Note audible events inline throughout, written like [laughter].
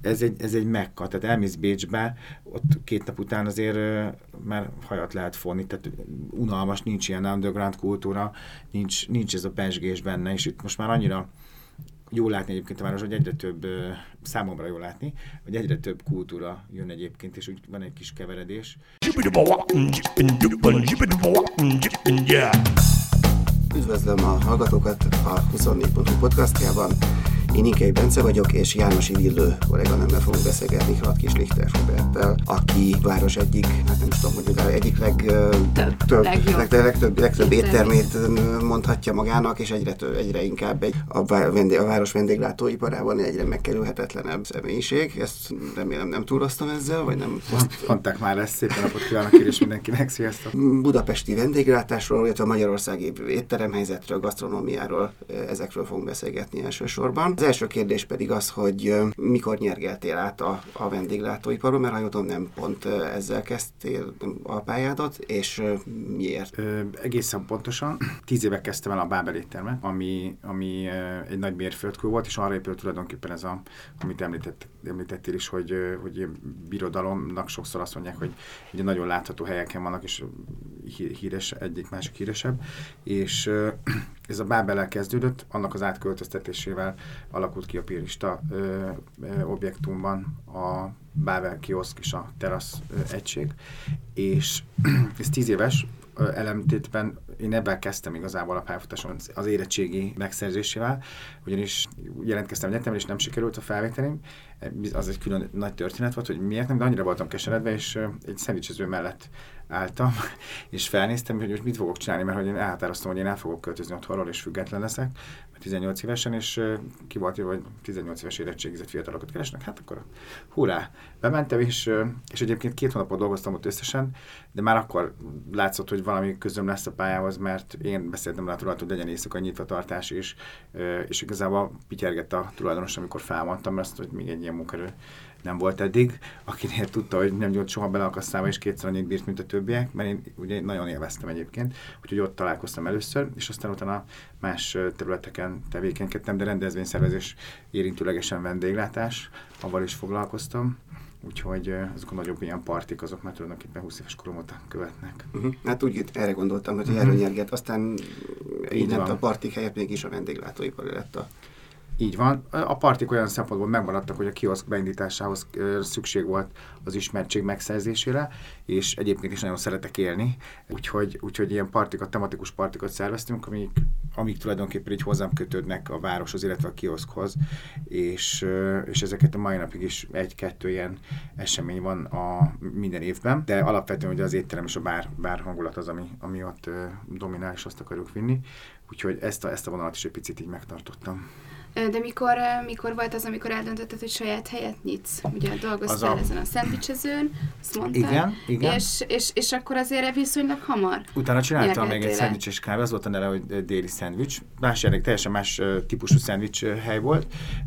ez egy, ez egy mekka, tehát elmész Bécsbe, ott két nap után azért már hajat lehet fonni, tehát unalmas, nincs ilyen underground kultúra, nincs, nincs ez a pesgés benne, és itt most már annyira jó látni egyébként a város, hogy egyre több, számomra jó látni, hogy egyre több kultúra jön egyébként, és úgy van egy kis keveredés. Üdvözlöm a hallgatókat a 24.hu podcastjában. Én Ikei Bence vagyok, és Jánosi Villő kolléganőmmel fogunk beszélgetni Krat Kis Lichter Roberttel, aki város egyik, hát nem is tudom, hogy egyik leg, több, több, leg, legtöbb, legtöbb éttermét mondhatja magának, és egyre, több, egyre inkább egy, a, vendég, a város vendéglátóiparában egyre megkerülhetetlenebb személyiség. Ezt remélem nem túloztam ezzel, vagy nem? Mondták már ezt, szépen napot kívánok és mindenkinek, sziasztok! Budapesti vendéglátásról, illetve a magyarországi étteremhelyzetről, gasztronómiáról, ezekről fogunk beszélgetni elsősorban. Az első kérdés pedig az, hogy mikor nyergeltél át a, a vendéglátóiparon, mert ha jól nem pont ezzel kezdtél a pályádat, és miért? Ö, egészen pontosan. Tíz éve kezdtem el a Bábel éttermet, ami, ami egy nagy mérföldkő volt, és arra épült tulajdonképpen ez a, amit említett, említettél is, hogy, hogy birodalomnak sokszor azt mondják, hogy ugye nagyon látható helyeken vannak, és híres, egyik másik híresebb, és ez a Bábel kezdődött, annak az átköltöztetésével alakult ki a pirista ö, ö, objektumban a Bábel kioszk és a terasz ö, egység, és [clears throat] ez tíz éves, elemtétben én ebben kezdtem igazából a pályafutáson az érettségi megszerzésével, ugyanis jelentkeztem egyetemre, és nem sikerült a felvételim. Az egy külön nagy történet volt, hogy miért nem, de annyira voltam keseredve, és egy szendvicsező mellett álltam, [laughs] és felnéztem, hogy most mit fogok csinálni, mert hogy én elhatároztam, hogy én el fogok költözni otthonról, és független leszek, mert 18 évesen, és ki volt hogy 18 éves érettségizett fiatalokat keresnek, hát akkor hurrá, bementem, és, és egyébként két hónapot dolgoztam ott összesen, de már akkor látszott, hogy valami közöm lesz a pályához, mert én beszéltem rá tulajt, hogy legyen éjszaka nyitvatartás is, és igazából pityergett a tulajdonos, amikor felmondtam ezt, hogy még egy ilyen munkerő nem volt eddig, akinél tudta, hogy nem jött soha bele a kasszába, és kétszer annyit bírt, mint a többiek, mert én ugye nagyon élveztem egyébként, úgyhogy ott találkoztam először, és aztán utána más területeken tevékenykedtem, de rendezvényszervezés érintőlegesen vendéglátás, avval is foglalkoztam, úgyhogy azok a nagyobb ilyen partik, azok már tulajdonképpen 20 éves korom óta követnek. Uh-huh. Hát úgy erre gondoltam, hogy uh-huh. erről nyerget, aztán így a partik helyett mégis a vendéglátóipar lett a így van. A partik olyan szempontból megmaradtak, hogy a kioszk beindításához szükség volt az ismertség megszerzésére, és egyébként is nagyon szeretek élni, úgyhogy, úgyhogy ilyen partikat, tematikus partikat szerveztünk, amik, amik tulajdonképpen így hozzám kötődnek a városhoz, illetve a kioszkhoz, és, és ezeket a mai napig is egy-kettő ilyen esemény van a minden évben, de alapvetően ugye az étterem és a bár, bár hangulat az, ami, ami ott dominál, és azt akarjuk vinni, úgyhogy ezt a, ezt a vonalat is egy picit így megtartottam. De mikor, mikor volt az, amikor eldöntötted, hogy saját helyet nyitsz? Ugye dolgoztál a... ezen a szendvicsezőn, azt mondtad. Igen, igen. És, és, és akkor azért viszonylag hamar Utána csináltam még egy szendvicses kávé, az volt a neve, hogy déli szendvics. Más jelleg, teljesen más típusú szendvics hely volt,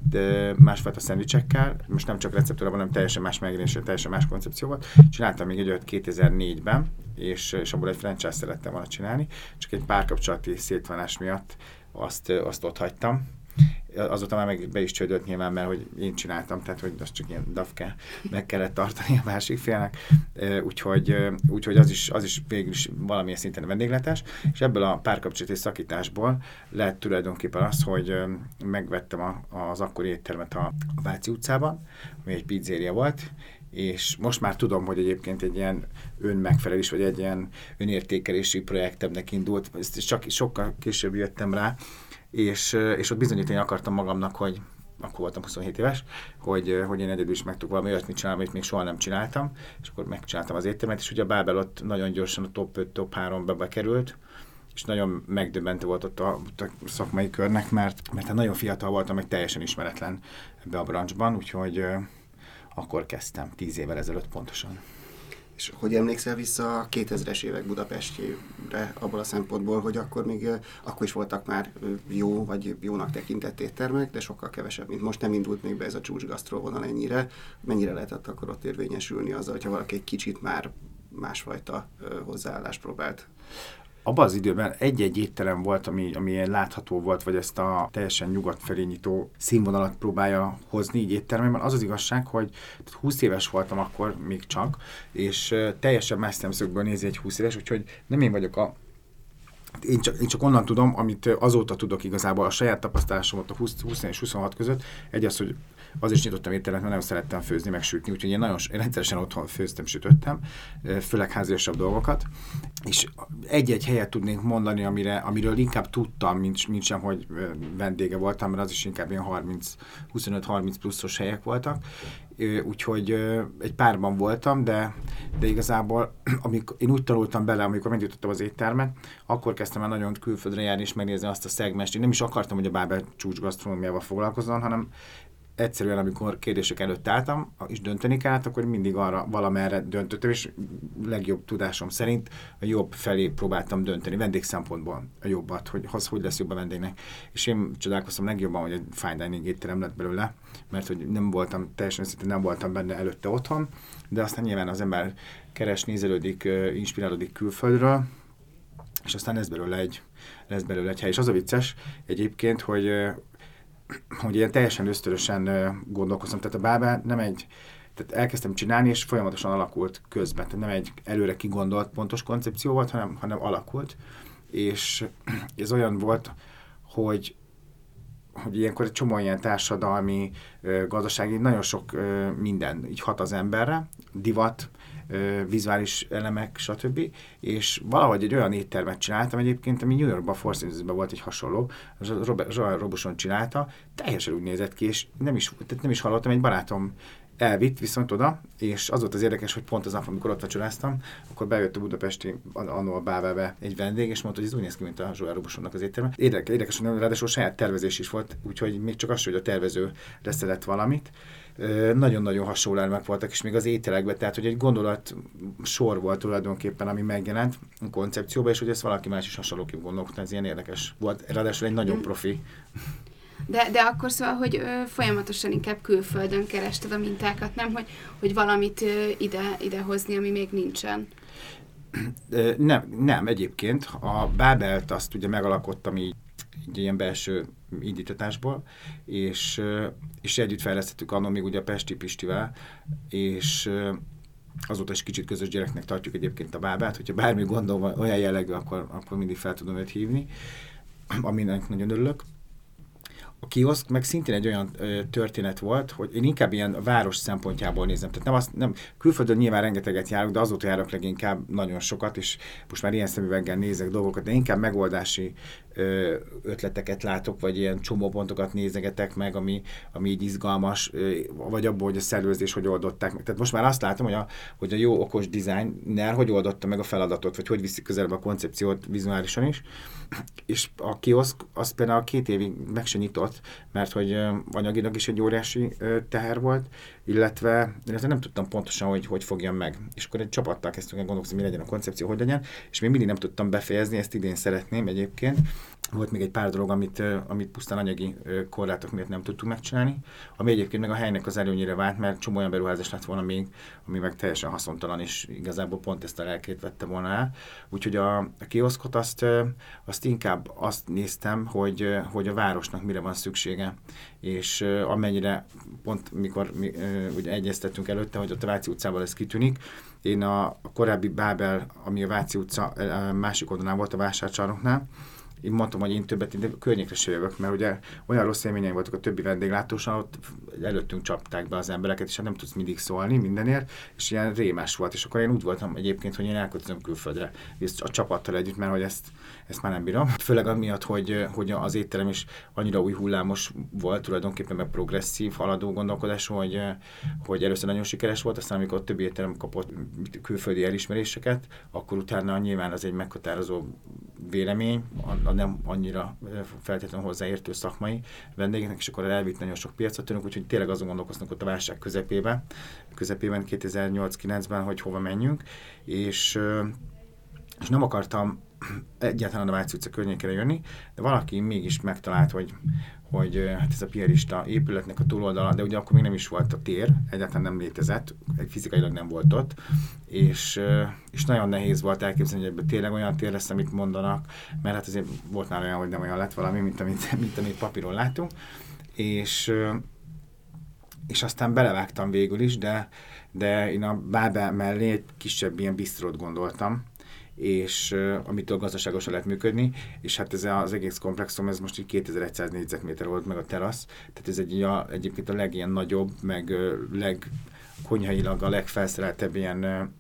de másfajta szendvicsekkel. Most nem csak receptúra, hanem teljesen más megjelenése, teljesen más koncepció volt. Csináltam még egy olyat 2004-ben, és, és abból egy franchise szerettem volna csinálni, csak egy párkapcsolati szétvonás miatt azt, azt ott hagytam azóta már meg be is csődött nyilván, mert hogy én csináltam, tehát hogy az csak ilyen dafke meg kellett tartani a másik félnek, úgyhogy, úgyhogy az, is, az is végül is valamilyen szinten a vendégletes, és ebből a párkapcsolati szakításból lett tulajdonképpen az, hogy megvettem a, az akkori éttermet a Váci utcában, ami egy pizzéria volt, és most már tudom, hogy egyébként egy ilyen önmegfelelés, vagy egy ilyen önértékelési projektemnek indult, ezt csak sokkal később jöttem rá, és, és ott bizonyítani akartam magamnak, hogy akkor voltam 27 éves, hogy, hogy én egyedül is meg tudok valami olyasmit csinálni, amit még soha nem csináltam, és akkor megcsináltam az éttermet, és ugye a Bábel ott nagyon gyorsan a top 5, top 3-ba bekerült, és nagyon megdöbbentő volt ott a, a szakmai körnek, mert, mert hát nagyon fiatal voltam, meg teljesen ismeretlen ebbe a branchban, úgyhogy akkor kezdtem, 10 évvel ezelőtt pontosan. És hogy emlékszel vissza a 2000-es évek Budapestjére abból a szempontból, hogy akkor még akkor is voltak már jó vagy jónak tekintett éttermek, de sokkal kevesebb, mint most nem indult még be ez a csúcs vonal ennyire. Mennyire lehetett akkor ott érvényesülni azzal, hogyha valaki egy kicsit már másfajta hozzáállást próbált abban az időben egy-egy étterem volt, ami, ami ilyen látható volt, vagy ezt a teljesen nyugat felé nyitó színvonalat próbálja hozni így étteremben. Az az igazság, hogy 20 éves voltam akkor még csak, és teljesen más szemszögből nézi egy 20 éves, úgyhogy nem én vagyok a én csak, én csak onnan tudom, amit azóta tudok igazából a saját tapasztalásomat a 20, 20 és 26 között. Egy az, hogy az is nyitottam éttermet, mert nagyon szerettem főzni, meg sütni, úgyhogy én nagyon én rendszeresen otthon főztem, sütöttem, főleg háziasabb dolgokat. És egy-egy helyet tudnék mondani, amire, amiről inkább tudtam, mint, mint sem, hogy vendége voltam, mert az is inkább ilyen 30, 25-30 pluszos helyek voltak. Úgyhogy egy párban voltam, de, de igazából [clears throat] amikor én úgy tanultam bele, amikor megnyitottam az éttermet, akkor kezdtem el nagyon külföldre járni és megnézni azt a szegmest. Én nem is akartam, hogy a Bábel csúcs gasztronómiával foglalkozzon, hanem egyszerűen, amikor kérdések előtt álltam, és dönteni kellett, akkor mindig arra valamerre döntöttem, és legjobb tudásom szerint a jobb felé próbáltam dönteni, vendég a jobbat, hogy az hogy lesz jobb a vendégnek. És én csodálkoztam legjobban, hogy egy fine dining étterem lett belőle, mert hogy nem voltam, teljesen szintén nem voltam benne előtte otthon, de aztán nyilván az ember keres, nézelődik, inspirálódik külföldről, és aztán lesz belőle egy, lesz belőle egy hely. És az a vicces egyébként, hogy hogy ilyen teljesen ösztönösen gondolkoztam. Tehát a bábá nem egy, tehát elkezdtem csinálni, és folyamatosan alakult közben. Tehát nem egy előre kigondolt pontos koncepció volt, hanem, hanem alakult. És [clears throat] ez olyan volt, hogy hogy ilyenkor egy csomó ilyen társadalmi, gazdasági, nagyon sok minden így hat az emberre, divat, vizuális elemek, stb. És valahogy egy olyan éttermet csináltam egyébként, ami New Yorkban, Four Seasons-ben volt egy hasonló, Joel Robuson csinálta, teljesen úgy nézett ki, és nem is, tehát nem is hallottam, egy barátom elvitt viszont oda, és az volt az érdekes, hogy pont az nap, amikor ott vacsoráztam, akkor bejött a budapesti annó a Bábelbe egy vendég, és mondta, hogy ez úgy néz ki, mint a Zsóer Robosonnak az étterme. Érdekes, érdekes, hogy ráadásul saját tervezés is volt, úgyhogy még csak az, hogy a tervező leszedett valamit nagyon-nagyon hasonló elemek voltak, és még az ételekben, tehát hogy egy gondolat sor volt tulajdonképpen, ami megjelent a koncepcióban, és hogy ezt valaki más is hasonlóképp gondolkodta, ez ilyen érdekes volt. Ráadásul egy nagyon profi. De, de akkor szóval, hogy ö, folyamatosan inkább külföldön kerested a mintákat, nem, hogy, hogy valamit ö, ide, ide hozni, ami még nincsen. Nem, nem, egyébként a Bábelt azt ugye megalakottam így egy ilyen belső indítatásból, és, és együtt fejlesztettük annak még ugye a Pesti Pistivel, és azóta is kicsit közös gyereknek tartjuk egyébként a bábát, hogyha bármi gondol van, olyan jellegű, akkor, akkor mindig fel tudom őt hívni, aminek nagyon örülök. A kioszk meg szintén egy olyan ö, történet volt, hogy én inkább ilyen város szempontjából nézem. Tehát nem azt, nem, külföldön nyilván rengeteget járok, de azóta járok leginkább nagyon sokat, és most már ilyen szemüveggel nézek dolgokat, de inkább megoldási ö, ötleteket látok, vagy ilyen csomópontokat nézegetek meg, ami, ami így izgalmas, ö, vagy abból, hogy a szervezés hogy oldották meg. Tehát most már azt látom, hogy a, hogy a jó okos designer hogy oldotta meg a feladatot, vagy hogy viszik közelebb a koncepciót vizuálisan is. És a kioszk az például két évig meg se nyitott, mert hogy anyagilag is egy óriási teher volt, illetve, illetve nem tudtam pontosan, hogy hogy fogjam meg. És akkor egy csapattal kezdtünk el gondolkozni, mi legyen a koncepció, hogy legyen, és még mindig nem tudtam befejezni, ezt idén szeretném egyébként. Volt még egy pár dolog, amit, amit pusztán anyagi korlátok miatt nem tudtuk megcsinálni, ami egyébként meg a helynek az előnyére vált, mert csomó olyan beruházás lett volna még, ami meg teljesen haszontalan, és igazából pont ezt a lelkét vette volna el. Úgyhogy a, a kioszkot azt, azt inkább azt néztem, hogy, hogy a városnak mire van szüksége, és amennyire pont mikor mi, ugye egyeztettünk előtte, hogy a Váci utcában ez kitűnik, én a, a korábbi Bábel, ami a Váci utca másik oldalán volt a vásárcsarnoknál, én mondtam, hogy én többet én környékre se jövök, mert ugye olyan rossz élményeim voltak a többi vendéglátósan, ott előttünk csapták be az embereket, és hát nem tudsz mindig szólni mindenért, és ilyen rémes volt, és akkor én úgy voltam egyébként, hogy én elköltözöm külföldre, és a csapattal együtt, mert hogy ezt, ezt már nem bírom. Főleg amiatt, hogy, hogy az étterem is annyira új hullámos volt, tulajdonképpen meg progresszív, haladó gondolkodás, hogy, hogy először nagyon sikeres volt, aztán amikor a többi étterem kapott külföldi elismeréseket, akkor utána nyilván az egy meghatározó vélemény, a nem annyira feltétlenül hozzáértő szakmai vendégeknek, és akkor elvitt nagyon sok piacot tőlünk, úgyhogy tényleg azon gondolkoznak ott a válság közepében, közepében 2008-9-ben, hogy hova menjünk, és, és nem akartam egyáltalán a Váci utca környékére jönni, de valaki mégis megtalált, hogy, hogy hát ez a piarista épületnek a túloldala, de ugye akkor még nem is volt a tér, egyáltalán nem létezett, fizikailag nem volt ott, és, és nagyon nehéz volt elképzelni, hogy ebben tényleg olyan tér lesz, amit mondanak, mert hát azért volt már olyan, hogy nem olyan lett valami, mint amit, [laughs] mint amit papíron látunk, és és aztán belevágtam végül is, de, de én a Bábel mellé egy kisebb ilyen bisztrót gondoltam, és amitől gazdaságosan lehet működni, és hát ez az egész komplexum, ez most így 2100 négyzetméter volt meg a terasz, tehát ez egy, a, egyébként a legilyen nagyobb, meg leg konyhailag a legfelszereltebb ilyen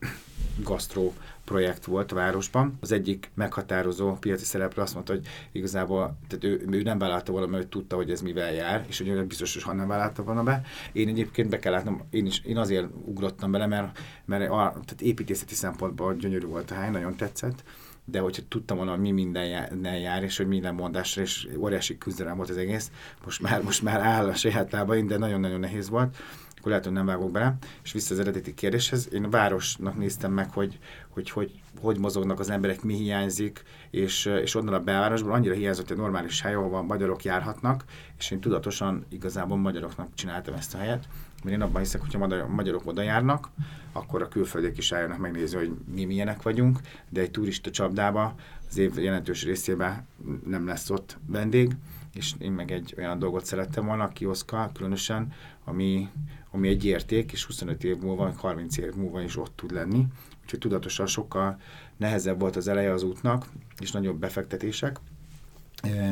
gasztró projekt volt a városban. Az egyik meghatározó piaci szereplő azt mondta, hogy igazából tehát ő, ő nem vállalta volna, mert tudta, hogy ez mivel jár, és hogy biztos, hogy nem vállalta volna be. Én egyébként be kell látnom, én, is, én azért ugrottam bele, mert, mert a, tehát építészeti szempontból gyönyörű volt a hely, nagyon tetszett de hogyha tudtam volna, hogy mi minden jár, jár, és hogy minden mondásra, és óriási küzdelem volt az egész, most már, most már áll a saját lábain, de nagyon-nagyon nehéz volt akkor lehet, hogy nem vágok bele. És vissza az eredeti kérdéshez, én a városnak néztem meg, hogy hogy, hogy, hogy mozognak az emberek, mi hiányzik, és, és onnan a belvárosból annyira hiányzott egy normális hely, ahol magyarok járhatnak, és én tudatosan igazából magyaroknak csináltam ezt a helyet, mert én abban hiszek, hogyha a magyarok oda járnak, akkor a külföldiek is álljanak megnézni, hogy mi milyenek vagyunk, de egy turista csapdába az év jelentős részében nem lesz ott vendég, és én meg egy olyan dolgot szerettem volna, a kioszka különösen, ami, ami egy érték, és 25 év múlva, 30 év múlva is ott tud lenni. Úgyhogy tudatosan sokkal nehezebb volt az eleje az útnak, és nagyobb befektetések,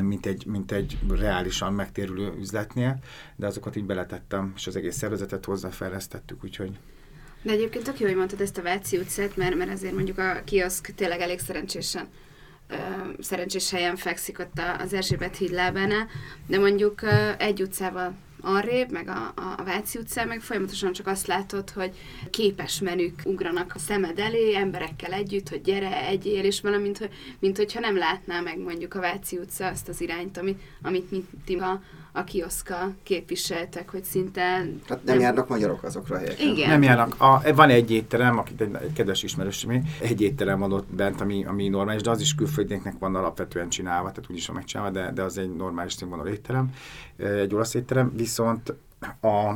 mint egy, mint egy reálisan megtérülő üzletnél, de azokat így beletettem, és az egész szervezetet hozzáfejlesztettük, úgyhogy de egyébként tök jó, hogy mondtad ezt a Váci utcát, mert, mert azért mondjuk a kioszk tényleg elég szerencsésen szerencsés helyen fekszik ott az Erzsébet híd lábánál, de mondjuk egy utcával arrébb, meg a, a Váci utcán, meg folyamatosan csak azt látod, hogy képes menük ugranak a szemed elé, emberekkel együtt, hogy gyere, egyél, és valamint, hogy, mint hogyha nem látná meg mondjuk a Váci utca azt az irányt, amit, amit mi a, a kioszka képviseltek, hogy szinte... Hát nem, nem járnak magyarok azokra a helyekre. Igen. Nem járnak. A, van egy étterem, akit egy, egy kedves ismerősöm, egy étterem van ott bent, ami, ami normális, de az is külföldieknek van alapvetően csinálva, tehát úgyis van megcsinálva, de, de az egy normális színvonal étterem, egy olasz étterem, viszont a,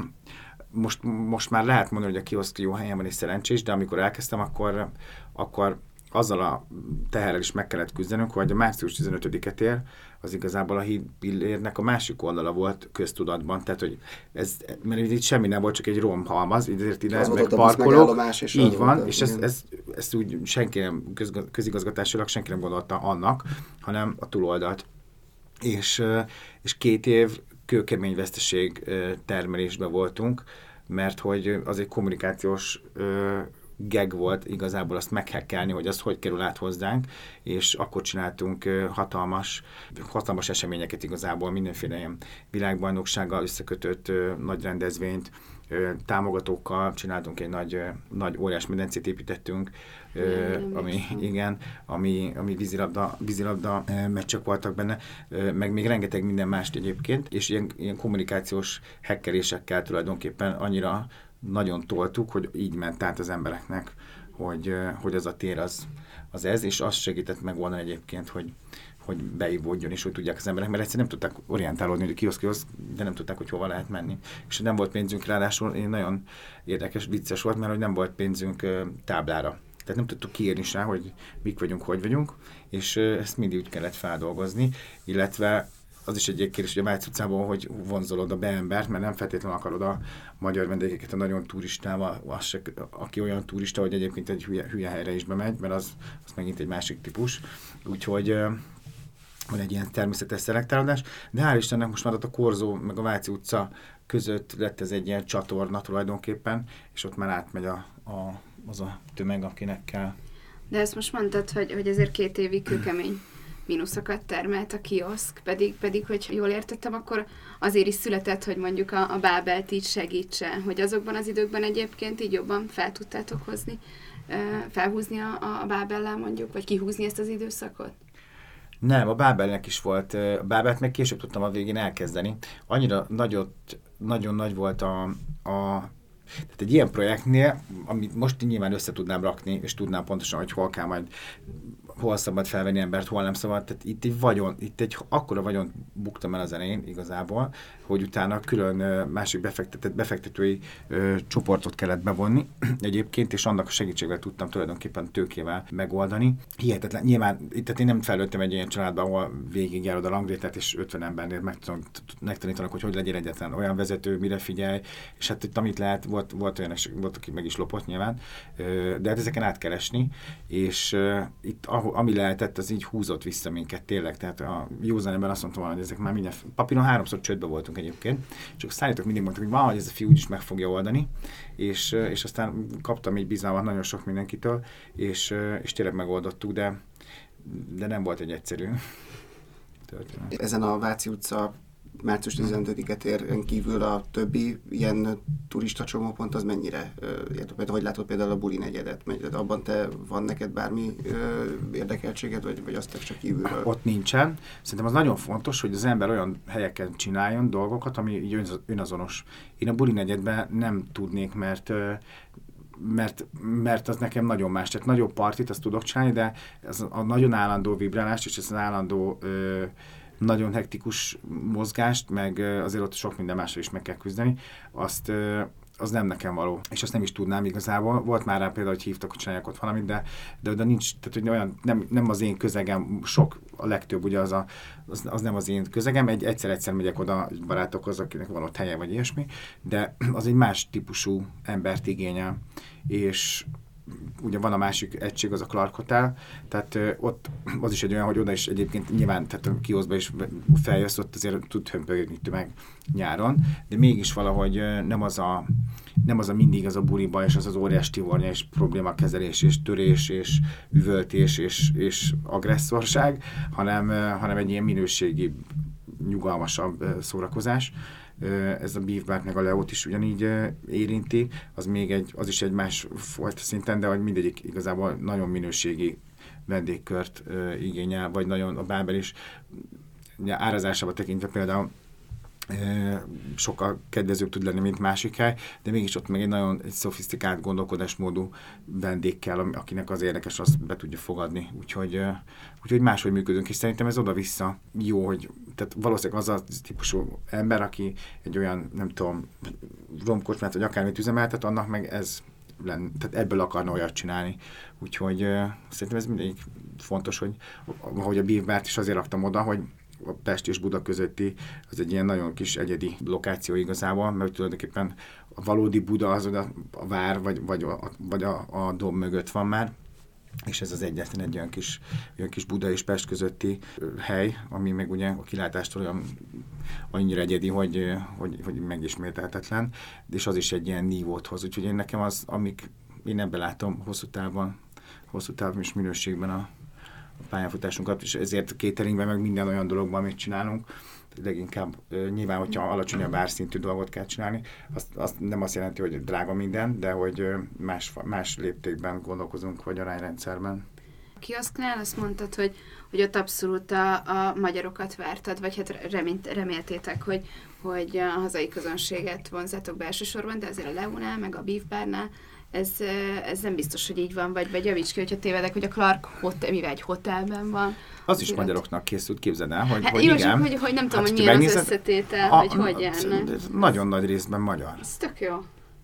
most, most már lehet mondani, hogy a kioszk jó helyen van és szerencsés, de amikor elkezdtem, akkor, akkor azzal a teherrel is meg kellett küzdenünk, hogy a március 15-et ér, az igazából a híd pillérnek a másik oldala volt köztudatban, tehát hogy ez, mert itt semmi nem volt, csak egy romhalmaz, ezért ide meg parkolók, és így van, volt, és ezt, ezt, ezt, úgy senki nem, közigazgatásilag senki nem gondolta annak, hanem a túloldalt. És, és két év kőkemény veszteség termelésben voltunk, mert hogy az egy kommunikációs geg volt igazából azt meghekkelni, hogy az hogy kerül át hozzánk, és akkor csináltunk hatalmas, hatalmas eseményeket igazából, mindenféle ilyen világbajnoksággal összekötött nagy rendezvényt, támogatókkal csináltunk egy nagy, nagy óriás medencét építettünk, nem, ami, igen, ami, ami vízilabda, vízilabda meccsek voltak benne, meg még rengeteg minden mást egyébként, és ilyen, ilyen kommunikációs hekkelésekkel tulajdonképpen annyira nagyon toltuk, hogy így ment át az embereknek, hogy, hogy az a tér az, az ez, és azt segített megoldani egyébként, hogy, hogy beivódjon, és hogy tudják az emberek, mert egyszerűen nem tudták orientálódni, hogy kioszk, kioszk, de nem tudták, hogy hova lehet menni. És nem volt pénzünk, ráadásul én nagyon érdekes, vicces volt, mert hogy nem volt pénzünk táblára. Tehát nem tudtuk kiírni rá, hogy mik vagyunk, hogy vagyunk, és ezt mindig úgy kellett feldolgozni, illetve az is egy kérdés, hogy a Vájc utcában, hogy vonzolod a beembert, mert nem feltétlenül akarod a magyar vendégeket a nagyon turistával, az se, aki olyan turista, hogy egyébként egy hülye, hülye helyre is bemegy, mert az, az megint egy másik típus. Úgyhogy van egy ilyen természetes szelektálódás, de hál' Istennek most már ott a Korzó meg a Váci utca között lett ez egy ilyen csatorna tulajdonképpen, és ott már átmegy a, a, az a tömeg, akinek kell. De ezt most mondtad, hogy, hogy ezért két évig kőkemény mínuszokat termelt a kioszk, pedig, pedig, hogy jól értettem, akkor azért is született, hogy mondjuk a, a Bábelt így segítse, hogy azokban az időkben egyébként így jobban fel tudtátok hozni, felhúzni a, a Bábellel mondjuk, vagy kihúzni ezt az időszakot? Nem, a Bábelnek is volt. A Bábelt meg később tudtam a végén elkezdeni. Annyira nagyot, nagyon nagy volt a, a tehát egy ilyen projektnél, amit most nyilván össze tudnám rakni, és tudnám pontosan, hogy hol kell majd hol szabad felvenni embert, hol nem szabad. Tehát itt egy vagyon, itt egy akkora vagyon buktam el az elején igazából, hogy utána külön másik befektetett, befektetői ö, csoportot kellett bevonni [clears throat] egyébként, és annak a segítségével tudtam tulajdonképpen tőkével megoldani. Hihetetlen. Nyilván, itt tehát én nem felőttem egy ilyen családba, ahol végig járod a langrétet, és 50 embernél megtanítanak, hogy hogy legyen egyetlen olyan vezető, mire figyelj, és hát itt amit lehet, volt, volt olyan, volt, aki meg is lopott nyilván, de hát ezeken át kell esni, és itt ami lehetett, az így húzott vissza minket tényleg, tehát a józan ember azt mondta hogy ezek már minden, papíron háromszor csődbe voltunk egyébként, csak a szállítók mindig mondtak, hogy valahogy ez a fiú is meg fogja oldani, és, és aztán kaptam egy bizalmat nagyon sok mindenkitől, és, és tényleg megoldottuk, de, de nem volt egy egyszerű történet. Ezen a Váci utca március 15-et éren kívül a többi ilyen turista csomópont az mennyire érdekel? Hogy látod például a Buli negyedet? Abban te van neked bármi érdekeltséged, vagy, vagy azt csak kívülről? Ott nincsen. Szerintem az nagyon fontos, hogy az ember olyan helyeken csináljon dolgokat, ami önazonos. Én a Buli negyedben nem tudnék, mert mert, mert az nekem nagyon más. Tehát nagyobb partit azt tudok csinálni, de ez a nagyon állandó vibrálást és az állandó ö, nagyon hektikus mozgást, meg azért ott sok minden másra is meg kell küzdeni, azt az nem nekem való, és azt nem is tudnám igazából. Volt már rá például, hogy hívtak, hogy csinálják ott valamit, de, de, de nincs, tehát hogy olyan, nem, nem az én közegem, sok, a legtöbb ugye az, a, az, az nem az én közegem, egy, egyszer-egyszer megyek oda barátokhoz, akinek van ott helye, vagy ilyesmi, de az egy más típusú embert igényel, és ugye van a másik egység, az a Clark Hotel, tehát ott [clears throat] az is egy olyan, hogy oda is egyébként nyilván, tehát kioszba is feljössz, ott azért tud hömpögni tömeg nyáron, de mégis valahogy nem az a nem az a mindig az a buliba, és az az óriás tivornya, és problémakezelés, és törés, és üvöltés, és, és agresszorság, hanem, hanem egy ilyen minőségi, nyugalmasabb szórakozás ez a Beef meg a Leót is ugyanígy érinti, az még egy, az is egy más fajta szinten, de hogy mindegyik igazából nagyon minőségi vendégkört igényel, vagy nagyon a Bábel is árazásába tekintve például sokkal kedvezőbb tud lenni, mint másik hely, de mégis ott meg egy nagyon egy szofisztikált gondolkodásmódú vendég kell, akinek az érdekes, azt be tudja fogadni. Úgyhogy, úgyhogy máshogy működünk, és szerintem ez oda-vissza jó, hogy tehát valószínűleg az a típusú ember, aki egy olyan, nem tudom, romkocsmát, vagy akármit üzemeltet, annak meg ez lenne, tehát ebből akarna olyat csinálni. Úgyhogy szerintem ez mindig fontos, hogy ahogy a bívbárt is azért raktam oda, hogy a Pest és Buda közötti, az egy ilyen nagyon kis egyedi lokáció igazából, mert tulajdonképpen a valódi Buda az a, a vár, vagy, vagy, a, vagy a, a dom mögött van már, és ez az egyetlen egy olyan kis, olyan kis Buda és Pest közötti hely, ami meg ugye a kilátástól olyan annyira egyedi, hogy, hogy, hogy megismételhetetlen, és az is egy ilyen nívót hoz. Úgyhogy én nekem az, amik én ebben látom hosszú távon, hosszú távon és minőségben a pályafutásunkat, és ezért a cateringben, meg minden olyan dologban, amit csinálunk, leginkább nyilván, hogyha alacsonyabb árszintű dolgot kell csinálni, azt, azt nem azt jelenti, hogy drága minden, de hogy más, más léptékben gondolkozunk, vagy arányrendszerben. Kioszknál azt mondtad, hogy, hogy ott abszolút a, a magyarokat vártad, vagy hát remélt, reméltétek, hogy, hogy a hazai közönséget vonzátok be elsősorban, de azért a Leónál, meg a Beef Barnál ez, ez nem biztos, hogy így van, vagy, vagy javíts ki, hogyha tévedek, hogy a Clark hotel, mivel egy hotelben van. Az is magyaroknak készült, képzeld el, hogy, hát, hogy jó, igen. Hogy, hogy nem tudom, hát, hogy milyen az összetétel, a, hogy hogy járnak. Nagyon nagy részben magyar. Ez tök jó.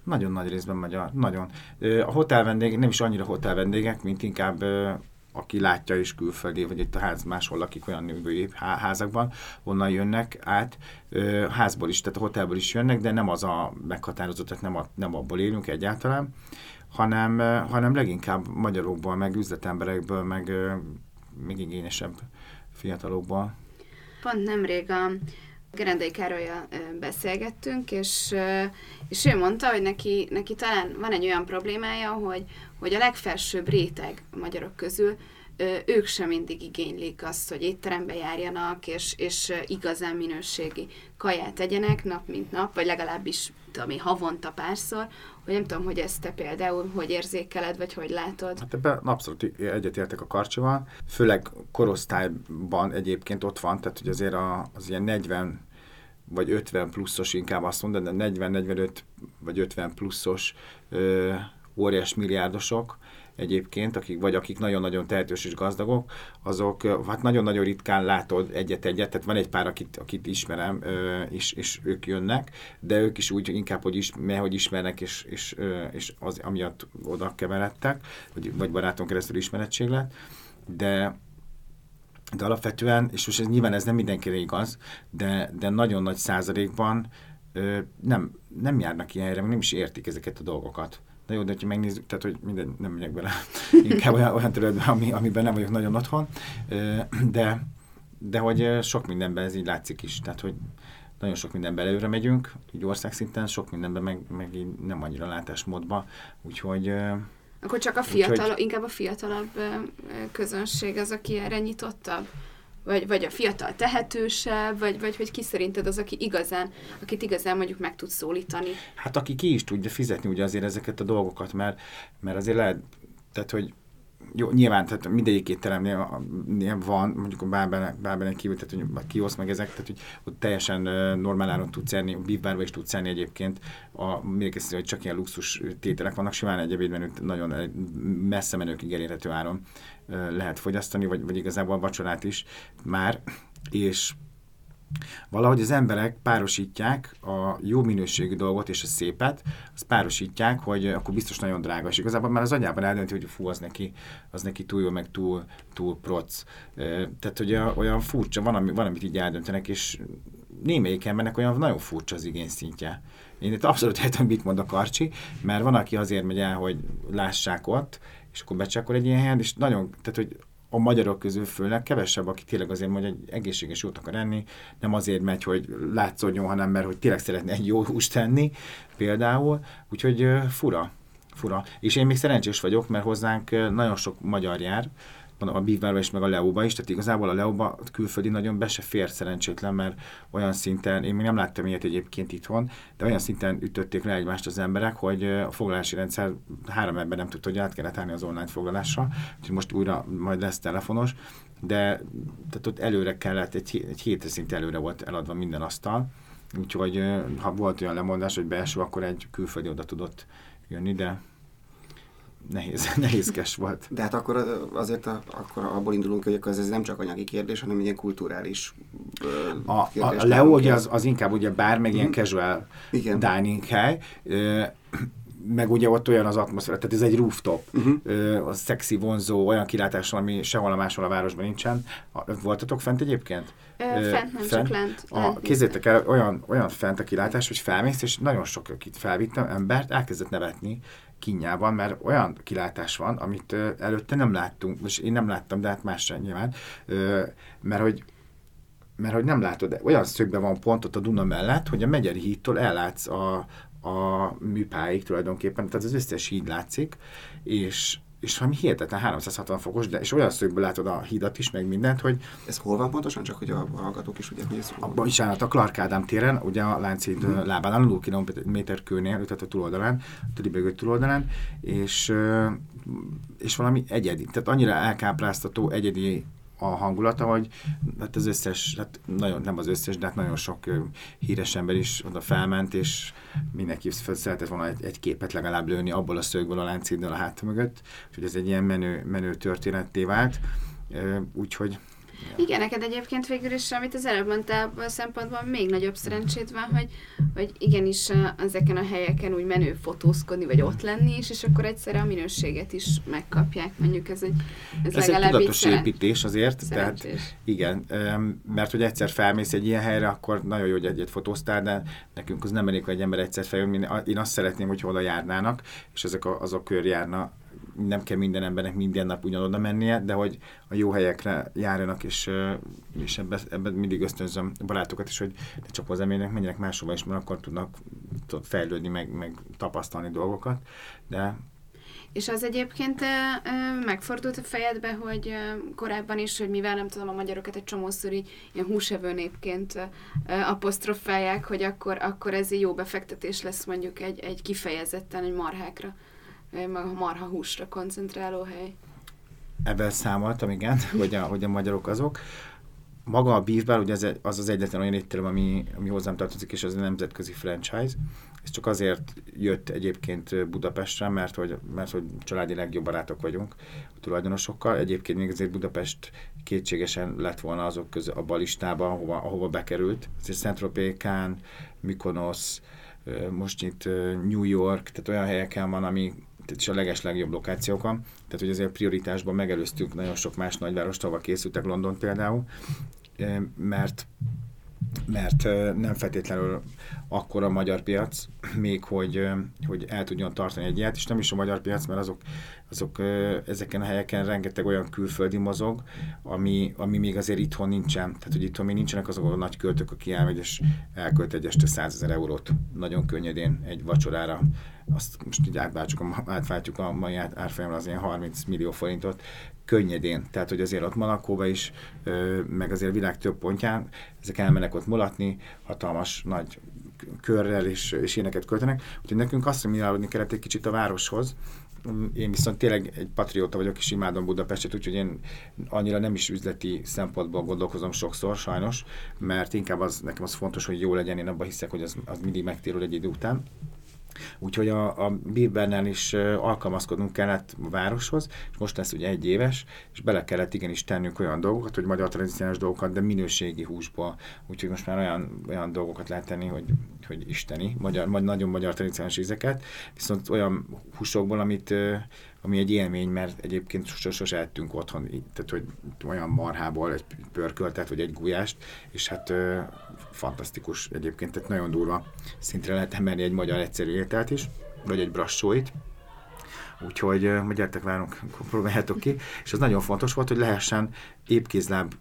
Nagyon nagy részben magyar, nagyon. A hotel vendégek, nem is annyira hotel vendégek, mint inkább aki látja is külföldi, vagy itt a ház máshol lakik olyan női házakban, onnan jönnek át, házból is, tehát a hotelból is jönnek, de nem az a meghatározott, tehát nem, a, nem abból élünk egyáltalán, hanem, hanem leginkább magyarokból, meg üzletemberekből, meg még igényesebb fiatalokból. Pont nemrég a Gerendai Károlyjal beszélgettünk, és, és ő mondta, hogy neki, neki talán van egy olyan problémája, hogy, hogy a legfelsőbb réteg a magyarok közül ők sem mindig igénylik azt, hogy étterembe járjanak, és, és igazán minőségi kaját tegyenek nap mint nap, vagy legalábbis tudom havonta párszor, hogy nem tudom, hogy ezt te például hogy érzékeled, vagy hogy látod. Hát ebben abszolút egyetértek a karcsival, főleg korosztályban egyébként ott van, tehát hogy azért a, az ilyen 40 vagy 50 pluszos inkább azt mondod, de 40-45 vagy 50 pluszos ö, óriás milliárdosok, egyébként, akik, vagy akik nagyon-nagyon tehetős és gazdagok, azok hát nagyon-nagyon ritkán látod egyet-egyet, tehát van egy pár, akit, akit ismerem, és, és ők jönnek, de ők is úgy inkább, hogy, is, mert, hogy ismernek, és, és, és az amiatt oda keveredtek, vagy, vagy baráton keresztül ismerettség lett, de de alapvetően, és most ez, nyilván ez nem mindenkire igaz, de, de nagyon nagy százalékban nem, nem járnak ilyen nem is értik ezeket a dolgokat. Na jó, de ha megnézzük, tehát hogy minden, nem megyek bele, inkább olyan, olyan területben, ami, amiben nem vagyok nagyon otthon, de, de hogy sok mindenben ez így látszik is, tehát hogy nagyon sok mindenben előre megyünk, így országszinten, sok mindenben meg, meg így nem annyira látásmódba, úgyhogy akkor csak a fiatal, Úgyhogy... inkább a fiatalabb közönség az, aki erre nyitottabb? Vagy, vagy a fiatal tehetősebb, vagy, vagy hogy ki szerinted az, aki igazán, akit igazán mondjuk meg tud szólítani? Hát aki ki is tudja fizetni ugye azért ezeket a dolgokat, mert, mert azért lehet, tehát hogy jó, nyilván, tehát mindegyik étteremnél van, mondjuk a bábelen, kívül, tehát hogy a kiosz meg ezek, tehát hogy ott teljesen normál áron tudsz enni, a bívbárba is tudsz enni egyébként, a, még ezt, hogy csak ilyen luxus tételek vannak, simán egy ebédmenőt nagyon messze menőkig elérhető áron lehet fogyasztani, vagy, vagy igazából vacsorát is már, és Valahogy az emberek párosítják a jó minőségű dolgot és a szépet, az párosítják, hogy akkor biztos nagyon drága, és igazából már az agyában eldönti, hogy fú, az neki, az neki túl jó, meg túl, túl proc. Tehát, hogy olyan furcsa, van, ami, van, amit így eldöntenek, és némelyik embernek olyan nagyon furcsa az igényszintje. Én itt abszolút értem, mit mond a Karcsi, mert van, aki azért megy el, hogy lássák ott, és akkor becsekol egy ilyen helyen, és nagyon, tehát hogy a magyarok közül főleg kevesebb, aki tényleg azért mondja, hogy egészséges jót akar enni, nem azért megy, hogy látszódjon, hanem mert hogy tényleg szeretne egy jó húst tenni, például. Úgyhogy fura, fura. És én még szerencsés vagyok, mert hozzánk nagyon sok magyar jár, a Bívárba is, meg a Leóba is, tehát igazából a Leóba külföldi nagyon be se fér szerencsétlen, mert olyan szinten, én még nem láttam ilyet egyébként itthon, de olyan szinten ütötték le egymást az emberek, hogy a foglalási rendszer három ember nem tudta, hogy át kellett állni az online foglalásra, úgyhogy most újra majd lesz telefonos, de tehát ott előre kellett, egy, egy hétre szinte előre volt eladva minden asztal, úgyhogy ha volt olyan lemondás, hogy belső, akkor egy külföldi oda tudott jönni, de nehéz, [laughs] nehézkes volt. De hát akkor azért a, akkor abból indulunk, hogy akkor ez nem csak anyagi kérdés, hanem ilyen kulturális a, a, a Leo ugye az, az inkább ugye bár, meg mm. ilyen mhm. casual Igen. dining hely, meg ugye ott olyan az atmoszféra, tehát ez egy rooftop, uh-huh. a szexi, vonzó, olyan kilátás, ami sehol a máshol a városban nincsen. Voltatok fent egyébként? Ö, fent, nem fent? csak lent. A, kézzétek el, olyan, olyan fent a kilátás, hogy felmész, és nagyon sok, akit felvittem, embert elkezdett nevetni, kinyában, mert olyan kilátás van, amit előtte nem láttunk, most én nem láttam, de hát más sem nyilván, mert hogy mert hogy nem látod, olyan szögben van pontot a Duna mellett, hogy a Megyeri hídtól ellátsz a, a műpáig tulajdonképpen, tehát az összes híd látszik, és, és valami hihetetlen 360 fokos, de és olyan szögből látod a hídat is, meg mindent, hogy... Ez hol van pontosan, csak hogy a hallgatók is ugye hogy ez Abban is állat a Clark Ádám téren, ugye a Lánchíd uh-huh. lábán, a 0 kilométer kőnél, tehát a túloldalán, a Tribegő túloldalán, és, és valami egyedi, tehát annyira elkápráztató, egyedi a hangulata, hogy hát az összes, hát nagyon, nem az összes, de hát nagyon sok híres ember is oda felment, és mindenki szeretett volna egy, egy képet legalább lőni abból a szögből a láncíddal a hát mögött, úgyhogy ez egy ilyen menő, menő történetté vált, úgyhogy igen, neked egyébként végül is, amit az előbb mondtál, a szempontból még nagyobb szerencséd van, hogy, hogy igenis ezeken a helyeken úgy menő fotózkodni, vagy ott lenni is, és akkor egyszerre a minőséget is megkapják. Mondjuk ez egy ez, ez egy tudatos építés azért, szerencsés. tehát igen, mert hogy egyszer felmész egy ilyen helyre, akkor nagyon jó, hogy egyet fotóztál, de nekünk az nem elég, hogy egy ember egyszer feljön, én azt szeretném, hogy oda járnának, és ezek a, azok kör járna nem kell minden embernek minden nap ugyanoda mennie, de hogy a jó helyekre járjanak, és, és ebben ebbe mindig ösztönzöm a barátokat is, hogy ne csak az emlének, menjenek máshova is, mert akkor tudnak fejlődni, meg, meg tapasztalni dolgokat, de és az egyébként megfordult a fejedbe, hogy korábban is, hogy mivel nem tudom, a magyarokat egy csomószor így ilyen húsevő népként apostrofálják, hogy akkor, akkor ez egy jó befektetés lesz mondjuk egy, egy kifejezetten egy marhákra a marha húsra koncentráló hely. Ebben számoltam, igen, [laughs] hogy a, hogy a magyarok azok. maga a Beefbar, ugye az az, az egyetlen olyan étterem, ami, ami hozzám tartozik, és az a nemzetközi franchise. Ez csak azért jött egyébként Budapestre, mert hogy, mert hogy családi legjobb barátok vagyunk a tulajdonosokkal. Egyébként még azért Budapest kétségesen lett volna azok közül a balistában, ahova, ahova bekerült. Ez Saint-Tropez, Cannes, Mykonos, most itt New York, tehát olyan helyeken van, ami tehát is a leges legjobb lokációkon. Tehát, hogy azért prioritásban megelőztük nagyon sok más nagyvárost, ahol készültek London például, mert mert nem feltétlenül akkor a magyar piac, még hogy, hogy el tudjon tartani egy ilyet, és nem is a magyar piac, mert azok, azok ezeken a helyeken rengeteg olyan külföldi mozog, ami, ami még azért itthon nincsen. Tehát, hogy itthon még nincsenek azok a nagy költők, aki elmegy és elkölt egy este 100 ezer eurót nagyon könnyedén egy vacsorára. Azt most így átváltjuk a, átváltjuk a mai árfolyamra az ilyen 30 millió forintot, könnyedén. Tehát, hogy azért ott Malakóba is, meg azért a világ több pontján, ezek elmennek ott mulatni, hatalmas nagy körrel és, és éneket költenek. Úgyhogy nekünk hiszem, kellett egy kicsit a városhoz, én viszont tényleg egy patrióta vagyok, és imádom Budapestet, úgyhogy én annyira nem is üzleti szempontból gondolkozom sokszor, sajnos, mert inkább az, nekem az fontos, hogy jó legyen, én abban hiszek, hogy az, az mindig megtérül egy idő után. Úgyhogy a, a Biebernél is alkalmazkodnunk kellett a városhoz, és most lesz ugye egy éves, és bele kellett igenis tennünk olyan dolgokat, hogy magyar tradicionális dolgokat, de minőségi húsból. Úgyhogy most már olyan, olyan dolgokat lehet tenni, hogy, hogy isteni, magyar, nagyon magyar tradicionális ízeket, viszont olyan húsokból, amit ami egy élmény, mert egyébként sose, ettünk otthon, tehát hogy olyan marhából egy pörköltet, vagy egy gulyást, és hát fantasztikus egyébként, tehát nagyon durva szintre lehet emelni egy magyar egyszerű ételt is, vagy egy brassóit, Úgyhogy uh, gyertek, várunk, próbáljátok ki. És az nagyon fontos volt, hogy lehessen épkézláb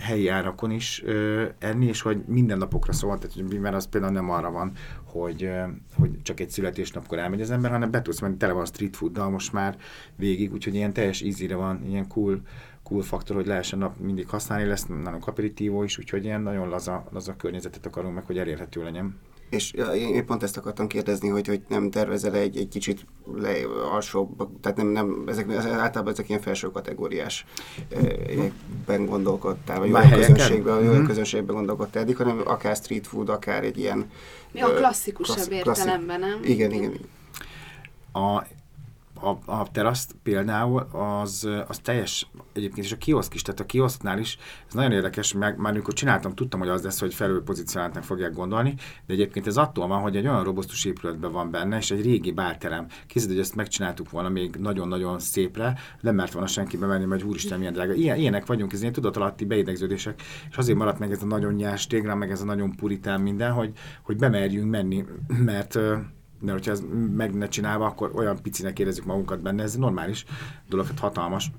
helyi árakon is ö, enni, és hogy minden napokra szól, tehát, mert az például nem arra van, hogy, hogy csak egy születésnapkor elmegy az ember, hanem be tudsz menni, tele van street fooddal most már végig, úgyhogy ilyen teljes ízire van, ilyen cool, cool faktor, hogy lehessen nap mindig használni, lesz nagyon aperitívó is, úgyhogy ilyen nagyon laza, laza környezetet akarunk meg, hogy elérhető legyen. És én pont ezt akartam kérdezni, hogy, hogy nem tervezel egy, egy kicsit le, alsóbb, tehát nem, nem ezek, általában ezek ilyen felső kategóriás ben gondolkodtál, vagy olyan közönségben, olyan mm-hmm. közönségben gondolkodtál eddig, hanem akár street food, akár egy ilyen... Mi a klasszikusabb klassz, értelemben, nem? Igen, igen. igen. A, a, a teraszt például az, az teljes, egyébként is a kioszk is, tehát a kioszknál is, ez nagyon érdekes, meg már amikor csináltam, tudtam, hogy az lesz, hogy felülpozícionáltnak fogják gondolni, de egyébként ez attól van, hogy egy olyan robosztus épületben van benne, és egy régi bárterem. Készített, hogy ezt megcsináltuk volna még nagyon-nagyon szépre, nem mert volna senki bemenni, mert úristen, milyen drága. Ilyen, ilyenek vagyunk, ez ilyen tudatalatti beidegződések, és azért maradt meg ez a nagyon nyers tégra, meg ez a nagyon puritán minden, hogy, hogy bemerjünk menni, mert mert hogyha ez meg ne csinálva, akkor olyan picinek érezzük magunkat benne, ez normális dolog, hát hatalmas.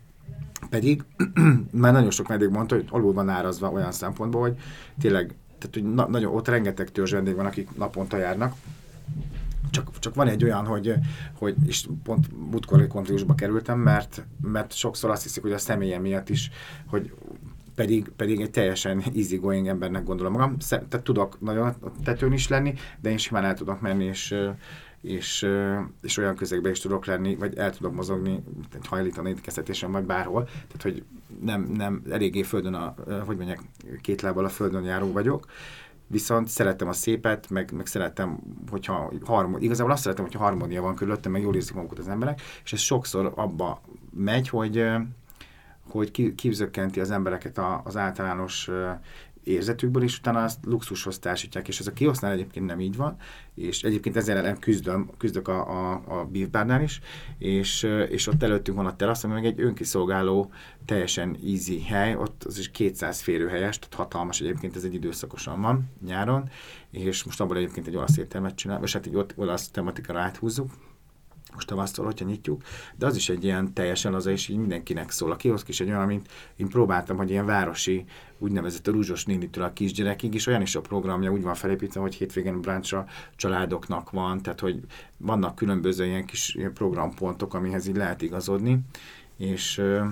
Pedig [clears throat] már nagyon sok vendég mondta, hogy alul van árazva olyan szempontból, hogy tényleg, tehát hogy na, nagyon, ott rengeteg törzs vendég van, akik naponta járnak, csak, csak van egy olyan, hogy, hogy és pont múltkor konfliktusba kerültem, mert, mert sokszor azt hiszik, hogy a személye miatt is, hogy pedig, pedig egy teljesen easygoing embernek gondolom magam. Tehát tudok nagyon a tetőn is lenni, de én simán el tudok menni, és, és, és olyan közegben is tudok lenni, vagy el tudok mozogni, egy hajlítani étkeztetésen, vagy bárhol. Tehát, hogy nem, nem eléggé földön, a, hogy mondják, két lábbal a földön járó vagyok, viszont szeretem a szépet, meg, meg szeretem, hogyha harmónia, igazából azt szeretem, hogyha harmónia van körülöttem, meg jól érzik magukat az emberek, és ez sokszor abba megy, hogy, hogy kivzökkenti az embereket az általános érzetükből, és utána azt luxushoz társítják, és ez a kiosznál egyébként nem így van, és egyébként ezzel ellen küzdöm, küzdök a, a, a Beef is, és, és ott előttünk van a terasz, ami meg egy önkiszolgáló, teljesen easy hely, ott az is 200 férőhelyes, tehát hatalmas egyébként, ez egy időszakosan van nyáron, és most abból egyébként egy olasz értelmet csinál, vagy hát egy olasz tematikára áthúzzuk, most tavasztól, hogyha nyitjuk, de az is egy ilyen teljesen az, és így mindenkinek szól. A kioszk is egy olyan, mint én próbáltam, hogy ilyen városi, úgynevezett a rúzsos nénitől a kisgyerekig, és olyan is a programja úgy van felépítve, hogy hétvégen bráncsra családoknak van, tehát hogy vannak különböző ilyen kis ilyen programpontok, amihez így lehet igazodni, és uh,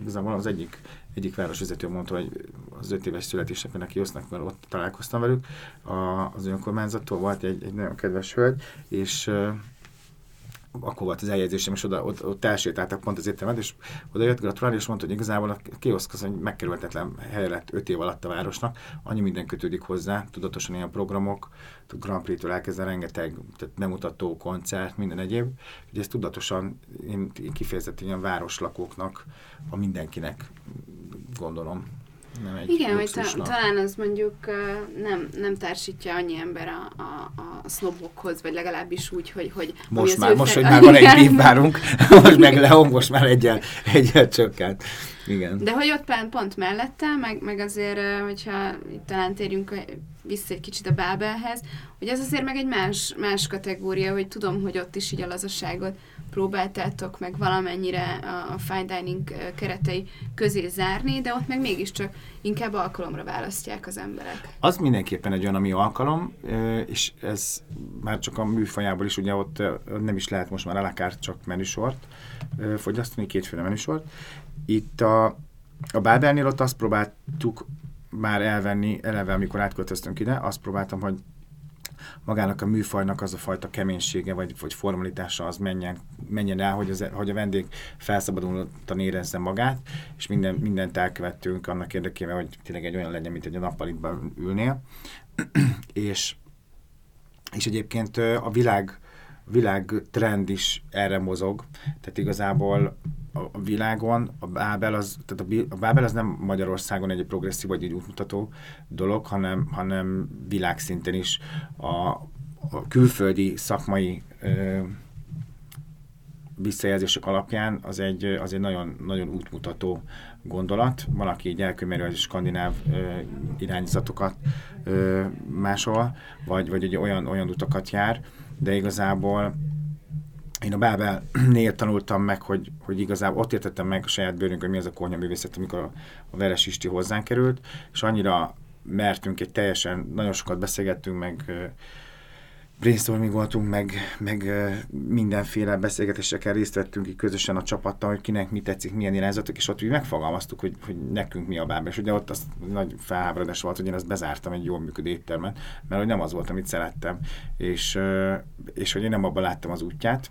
igazából az egyik egyik városvezető mondta, hogy az öt éves születésnapon neki osznak, mert ott találkoztam velük, a, az önkormányzattól volt egy, egy nagyon kedves hölgy, és akkor volt az eljegyzésem, és oda, ott, ott elsétáltak pont az éttermet, és oda jött gratulálni, és mondta, hogy igazából a kioszk az egy megkerülhetetlen hely lett 5 év alatt a városnak, annyi minden kötődik hozzá, tudatosan ilyen programok, Grand Prix-től elkezdve rengeteg tehát bemutató, koncert, minden egyéb, hogy ez tudatosan én, én kifejezetten ilyen városlakóknak, a mindenkinek gondolom nem egy Igen, hogy ta- talán az mondjuk nem, nem társítja annyi ember a, a, a sznobokhoz, vagy legalábbis úgy, hogy... hogy most már, most, hogy már van egy [laughs] bívvárunk, [laughs] most meg Leon most már egyel, egyel csökkent. Igen. De hogy ott pont mellette, meg, meg azért, hogyha talán térjünk vissza egy kicsit a Bábelhez, hogy ez azért meg egy más, más kategória, hogy tudom, hogy ott is így a lazaságot próbáltátok meg valamennyire a, fine dining keretei közé zárni, de ott meg mégiscsak inkább alkalomra választják az emberek. Az mindenképpen egy olyan, ami alkalom, és ez már csak a műfajából is, ugye ott nem is lehet most már alakárt, csak menüsort fogyasztani, kétféle menüsort. Itt a, a Bábelnél ott azt próbáltuk már elvenni, eleve amikor átköltöztünk ide, azt próbáltam, hogy magának a műfajnak az a fajta keménysége vagy, vagy formalitása az menjen, menjen el, hogy, az, hogy a vendég felszabadultan érezze magát, és minden, mindent elkövettünk annak érdekében, hogy tényleg egy olyan legyen, mint egy a nappalitban ülnél. [clears throat] és, és egyébként a világ, világ trend is erre mozog, tehát igazából a világon a Bábel az, tehát a, Bábel az nem Magyarországon egy progresszív vagy egy útmutató dolog, hanem, hanem világszinten is a, a külföldi szakmai ö, visszajelzések alapján az egy, az egy nagyon, nagyon útmutató gondolat. Van, aki így elkömeri az skandináv ö, irányzatokat ö, máshol, vagy, vagy egy olyan, olyan utakat jár, de igazából én a Bábelnél tanultam meg, hogy, hogy igazából ott értettem meg a saját bőrünk, hogy mi az a konyhaművészet, amikor a, a Veres Isti hozzánk került, és annyira mertünk egy teljesen, nagyon sokat beszélgettünk, meg brainstorming voltunk, meg, meg mindenféle beszélgetéseken részt vettünk így közösen a csapattal, hogy kinek mi tetszik, milyen irányzatok, és ott úgy megfogalmaztuk, hogy, hogy nekünk mi a bába. És ugye ott az nagy felháborodás volt, hogy én azt bezártam egy jól működő éttermet, mert hogy nem az volt, amit szerettem, és, és hogy én nem abban láttam az útját,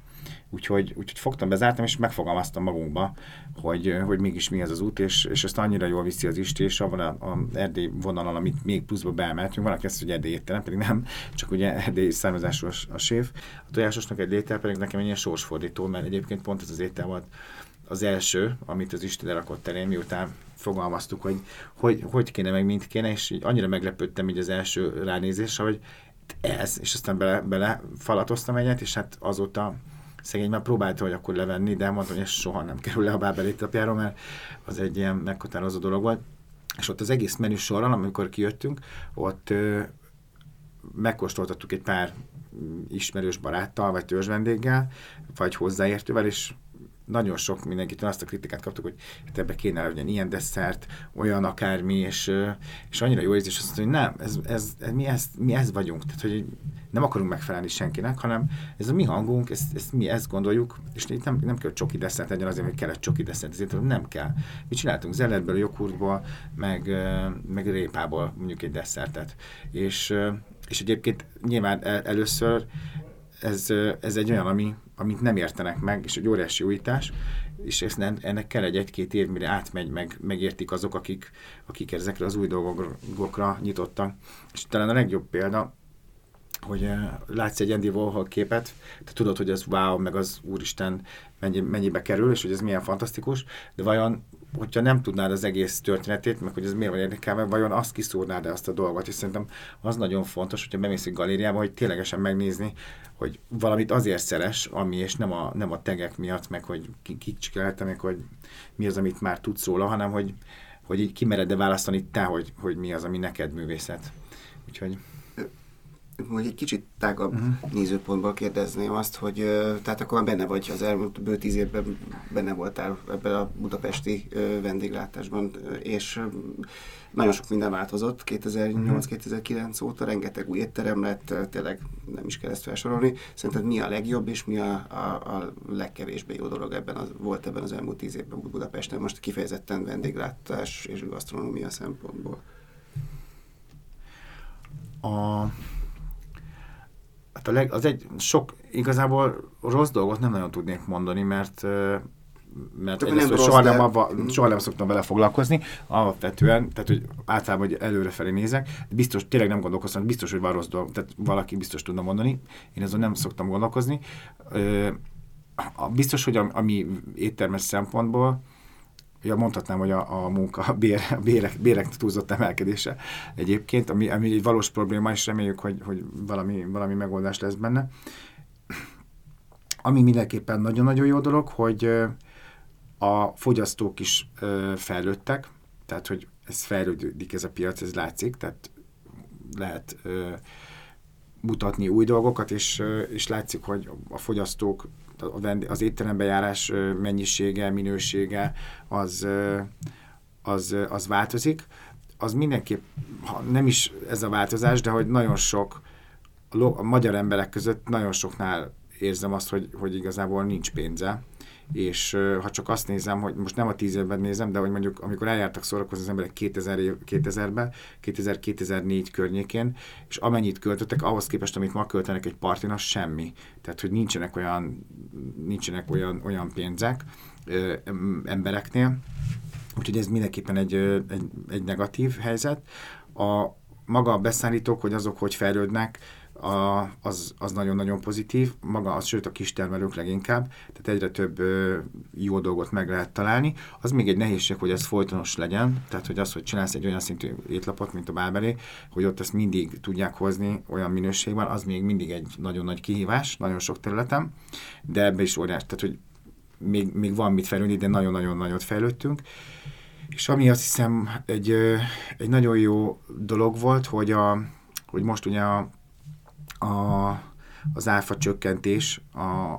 Úgyhogy, úgyhogy fogtam, bezártam, és megfogalmaztam magunkba, hogy, hogy mégis mi ez az út, és, és ezt annyira jól viszi az Isti, és abban a, a erdély vonalon, amit még pluszba beemeltünk, van, aki azt, hogy erdély étterem, pedig nem, csak ugye erdély származású a séf. A tojásosnak egy étel pedig nekem egy ilyen sorsfordító, mert egyébként pont ez az étel volt az első, amit az Isten rakott elém, miután fogalmaztuk, hogy, hogy hogy kéne, meg mint kéne, és így annyira meglepődtem így az első ránézésre, hogy ez, és aztán bele, bele falatoztam egyet, és hát azóta szegény már próbálta, hogy akkor levenni, de mondta, hogy ez soha nem kerül le a bábel étlapjáról, mert az egy ilyen meghatározó dolog volt. És ott az egész menü sorral, amikor kijöttünk, ott ö, megkóstoltattuk egy pár ismerős baráttal, vagy törzs vendéggel, vagy hozzáértővel, és nagyon sok mindenkitől azt a kritikát kaptuk, hogy hát ebbe kéne legyen ilyen desszert, olyan akármi, és, és annyira jó érzés, azt mondja, hogy nem, ez, ez, ez, mi, ez, mi ez vagyunk, tehát hogy nem akarunk megfelelni senkinek, hanem ez a mi hangunk, ezt, ezt mi ezt gondoljuk, és nem, nem kell csoki desszert legyen azért, hogy kellett csoki desszert, ezért nem kell. Mi csináltunk zeletből, joghurtból, meg, meg répából mondjuk egy desszertet. És, és egyébként nyilván el, először ez, ez egy olyan, ami, amit nem értenek meg, és egy óriási újítás, és ezt nem, ennek kell egy egy-két év, mire átmegy, meg, megértik azok, akik, akik ezekre az új dolgokra nyitottak. És talán a legjobb példa, hogy uh, látsz egy Andy Warhol képet, te tudod, hogy ez wow, meg az úristen mennyi, mennyibe kerül, és hogy ez milyen fantasztikus, de vajon hogyha nem tudnád az egész történetét, meg hogy ez miért van érdekelve, vajon azt kiszúrnád -e azt a dolgot, és szerintem az nagyon fontos, hogyha bemész egy galériába, hogy ténylegesen megnézni, hogy valamit azért szeres, ami, és nem a, nem a tegek miatt, meg hogy kik meg hogy mi az, amit már tudsz róla, hanem hogy, hogy így kimered-e választani te, hogy, hogy mi az, ami neked művészet. Úgyhogy hogy egy kicsit tágabb uh-huh. nézőpontból kérdezném azt, hogy tehát akkor már benne vagy az elmúlt bő tíz évben benne voltál ebben a budapesti vendéglátásban, és nagyon sok minden változott 2008-2009 uh-huh. óta, rengeteg új étterem lett, tényleg nem is kell ezt felsorolni. Szerinted mi a legjobb, és mi a, a, a legkevésbé jó dolog ebben az, volt ebben az elmúlt tíz évben Budapesten, most kifejezetten vendéglátás és gasztronómia szempontból? A Hát a leg, az egy sok, igazából rossz dolgot nem nagyon tudnék mondani, mert mert Csak egyrészt, nem soha, nem, abba, soha nem szoktam vele foglalkozni, alapvetően, tehát hogy általában hogy előrefelé nézek, de biztos, tényleg nem gondolkoztam, biztos, hogy van rossz dolog, tehát valaki biztos tudna mondani, én azon nem szoktam gondolkozni. Biztos, hogy ami éttermes szempontból, Ja, mondhatnám, hogy a, a munka, a, bér, a bérek, bérek túlzott emelkedése egyébként, ami, ami egy valós probléma, és reméljük, hogy, hogy valami, valami megoldás lesz benne. Ami mindenképpen nagyon-nagyon jó dolog, hogy a fogyasztók is fejlődtek, tehát hogy ez fejlődik ez a piac, ez látszik, tehát lehet mutatni új dolgokat, és, és látszik, hogy a fogyasztók, az étterembe járás mennyisége, minősége az, az, az változik. Az mindenképp, ha nem is ez a változás, de hogy nagyon sok a magyar emberek között nagyon soknál érzem azt, hogy, hogy igazából nincs pénze, és ha csak azt nézem, hogy most nem a tíz évben nézem, de hogy mondjuk amikor eljártak szórakozni az emberek 2000 év, 2000-ben, 2000-2004 környékén, és amennyit költöttek, ahhoz képest, amit ma költenek egy partin, az semmi. Tehát, hogy nincsenek olyan, nincsenek olyan, olyan pénzek ö, em- embereknél, Úgyhogy ez mindenképpen egy, egy, egy negatív helyzet. A maga a beszállítók, hogy azok hogy fejlődnek, a, az, az nagyon-nagyon pozitív, maga az, sőt a kistermelők leginkább, tehát egyre több ö, jó dolgot meg lehet találni. Az még egy nehézség, hogy ez folytonos legyen, tehát hogy az, hogy csinálsz egy olyan szintű étlapot, mint a Bábelé, hogy ott ezt mindig tudják hozni olyan minőségben, az még mindig egy nagyon nagy kihívás, nagyon sok területen, de ebbe is óriás, tehát hogy még, még van mit fejlődni, de nagyon-nagyon nagyot fejlődtünk. És ami azt hiszem egy, egy nagyon jó dolog volt, hogy, a, hogy most ugye a, a, az áfa csökkentés a,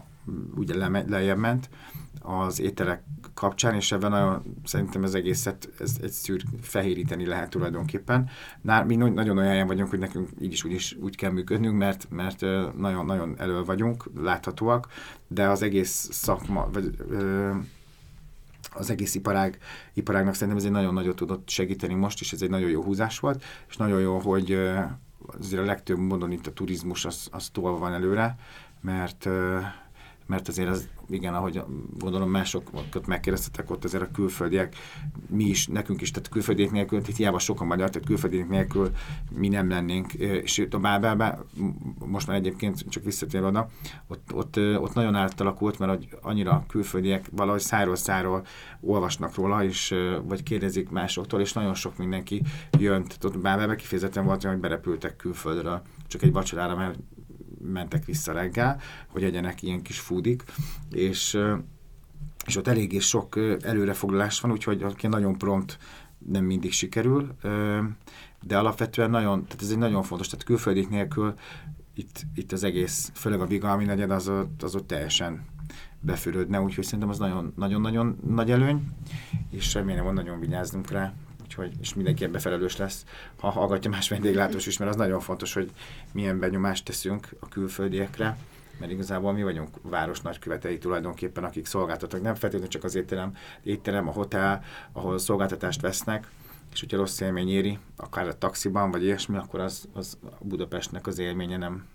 ugye leme, lejjebb ment az ételek kapcsán, és ebben nagyon, szerintem az egészet ez egy szűr fehéríteni lehet tulajdonképpen. Nál, mi nagyon olyan vagyunk, hogy nekünk így is úgy, is úgy kell működnünk, mert, mert nagyon-nagyon elő vagyunk, láthatóak, de az egész szakma, vagy ö, az egész iparág, iparágnak szerintem ez egy nagyon nagyot tudott segíteni most, és ez egy nagyon jó húzás volt, és nagyon jó, hogy azért a legtöbb módon itt a turizmus az, az tolva van előre, mert mert azért az, igen, ahogy gondolom másokat megkérdeztetek, ott azért a külföldiek, mi is, nekünk is, tehát külföldiek nélkül, itt hiába sokan magyar, tehát külföldiek nélkül mi nem lennénk, és a Bábelben, most már egyébként csak visszatérve oda, ott, ott, ott nagyon átalakult, mert hogy annyira külföldiek valahogy száról száról olvasnak róla, és, vagy kérdezik másoktól, és nagyon sok mindenki jön, tehát ott Bábelben kifejezetten volt, hogy berepültek külföldről, csak egy vacsorára, mert mentek vissza reggel, hogy egyenek ilyen kis fúdik, és, és ott eléggé sok előrefoglalás van, úgyhogy nagyon prompt nem mindig sikerül, de alapvetően nagyon, tehát ez egy nagyon fontos, tehát külföldik nélkül itt, itt az egész, főleg a Vigalmi negyed, az ott, az ott teljesen befürödne, úgyhogy szerintem az nagyon-nagyon nagy előny, és remélem, hogy nagyon vigyázzunk rá, úgyhogy, és mindenki ebbe felelős lesz, ha hallgatja más vendéglátós is, mert az nagyon fontos, hogy milyen benyomást teszünk a külföldiekre, mert igazából mi vagyunk város nagykövetei tulajdonképpen, akik szolgáltatnak, nem feltétlenül csak az étterem, étterem, a hotel, ahol szolgáltatást vesznek, és hogyha rossz élmény éri, akár a taxiban, vagy ilyesmi, akkor az, az Budapestnek az élménye nem,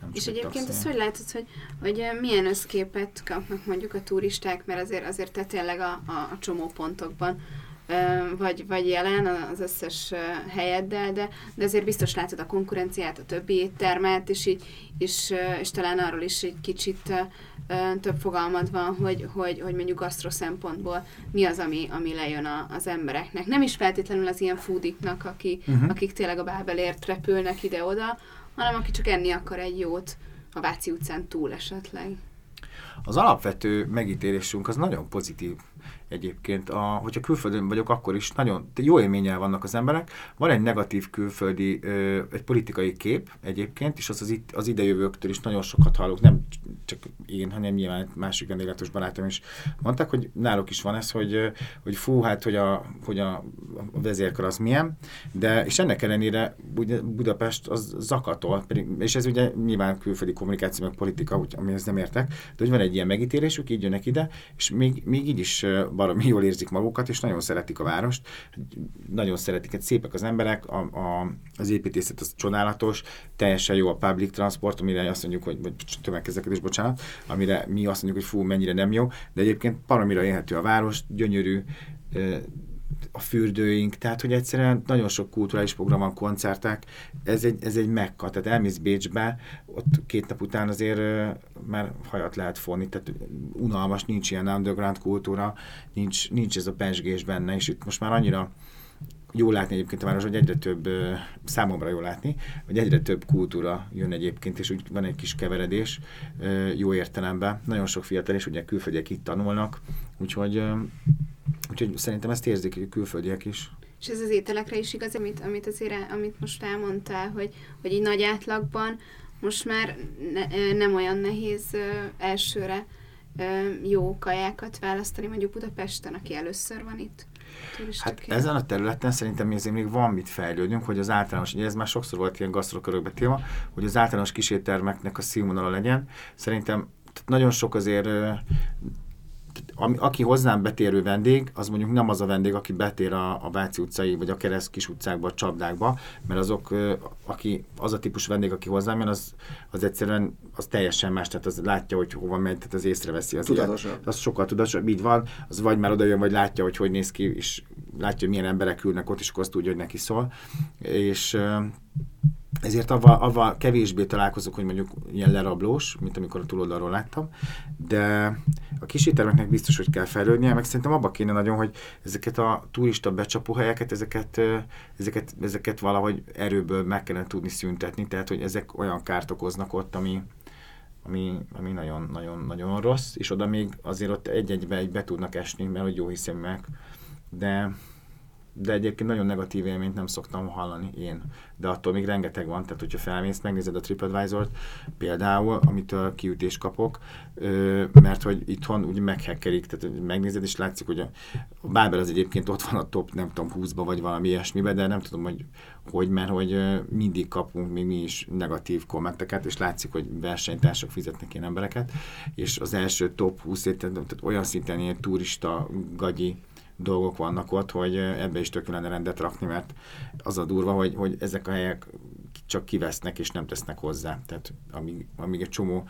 nem és egyébként azt hogy látod, hogy, hogy milyen összképet kapnak mondjuk a turisták, mert azért, azért te tényleg a, a, a csomópontokban vagy, vagy jelen az összes helyeddel, de, de azért biztos látod a konkurenciát, a többi éttermet, és, így, és, és talán arról is egy kicsit több fogalmad van, hogy, hogy, hogy mondjuk gasztro szempontból mi az, ami, ami lejön a, az embereknek. Nem is feltétlenül az ilyen foodiknak, aki, uh-huh. akik tényleg a Bábelért repülnek ide-oda, hanem aki csak enni akar egy jót a Váci utcán túl esetleg. Az alapvető megítélésünk az nagyon pozitív egyébként. A, hogyha külföldön vagyok, akkor is nagyon jó élménnyel vannak az emberek. Van egy negatív külföldi, egy politikai kép egyébként, és az, az, itt, az idejövőktől is nagyon sokat hallok, nem csak én, hanem nyilván másik vendéglátos barátom is mondták, hogy náluk is van ez, hogy, hogy fú, hát, hogy a, hogy a, a vezérkar az milyen, de és ennek ellenére Budapest az zakatol, pedig, és ez ugye nyilván külföldi kommunikáció, meg politika, amihez nem értek, de hogy van egy ilyen megítélésük, így jönnek ide, és még, még így is baromi jól érzik magukat, és nagyon szeretik a várost, nagyon szeretik, hát szépek az emberek, a, a, az építészet az csodálatos, teljesen jó a public transport, amire azt mondjuk, hogy, vagy tömegkezekedés, bocsánat, amire mi azt mondjuk, hogy fú, mennyire nem jó, de egyébként baromira élhető a város, gyönyörű, a fürdőink, tehát hogy egyszerűen nagyon sok kulturális program van, koncertek, ez egy, ez egy mekka, tehát elmész Bécsbe, ott két nap után azért már hajat lehet fonni, tehát unalmas, nincs ilyen underground kultúra, nincs, nincs ez a pesgés benne, és itt most már annyira jó látni egyébként a város, hogy egyre több, számomra jó látni, hogy egyre több kultúra jön egyébként, és úgy van egy kis keveredés jó értelemben. Nagyon sok fiatal, és ugye külföldiek itt tanulnak, úgyhogy Úgyhogy szerintem ezt érzik a külföldiek is. És ez az ételekre is igaz, amit, amit azért, amit most elmondtál, hogy, hogy egy nagy átlagban most már ne, nem olyan nehéz elsőre jó kajákat választani, mondjuk Budapesten, aki először van itt. Hát ezen a területen szerintem azért még van mit fejlődnünk, hogy az általános, ugye ez már sokszor volt ilyen gasztrokörökbe téma, hogy az általános kísértermeknek a színvonala legyen. Szerintem nagyon sok azért ami, aki hozzám betérő vendég, az mondjuk nem az a vendég, aki betér a, a Váci utcai, vagy a Kereszt kis utcákba, a csapdákba, mert azok, aki, az a típus vendég, aki hozzám jön, az, az egyszerűen az teljesen más, tehát az látja, hogy hova megy, tehát az észreveszi. Az, tudatosabb. Az sokkal tudatosabb, így van, az vagy már oda jön, vagy látja, hogy hogy néz ki, és látja, hogy milyen emberek ülnek ott, és akkor azt tudja, hogy neki szól. És ezért avval, avval kevésbé találkozok, hogy mondjuk ilyen lerablós, mint amikor a túloldalról láttam, de a kis éttermeknek biztos, hogy kell fejlődnie, meg szerintem abba kéne nagyon, hogy ezeket a turista becsapóhelyeket, ezeket, ezeket, ezeket valahogy erőből meg kellene tudni szüntetni, tehát hogy ezek olyan kárt okoznak ott, ami, ami, ami nagyon, nagyon, nagyon rossz, és oda még azért ott egy-egybe egy be tudnak esni, mert hogy jó hiszeműek, de de egyébként nagyon negatív élményt nem szoktam hallani én. De attól még rengeteg van, tehát hogyha felmész, megnézed a TripAdvisor-t, például, amitől kiütést kapok, mert hogy itthon úgy meghekkerik, tehát megnézed, és látszik, hogy a, a Bábel az egyébként ott van a top, nem tudom, 20-ba, vagy valami ilyesmibe, de nem tudom, hogy hogy, mert hogy mindig kapunk még mi is negatív kommenteket, és látszik, hogy versenytársak fizetnek ilyen embereket, és az első top 20 tehát olyan szinten ilyen turista, gagyi dolgok vannak ott, hogy ebbe is tök lenne rendet rakni, mert az a durva, hogy, hogy ezek a helyek csak kivesznek és nem tesznek hozzá. Tehát amíg, amíg egy csomó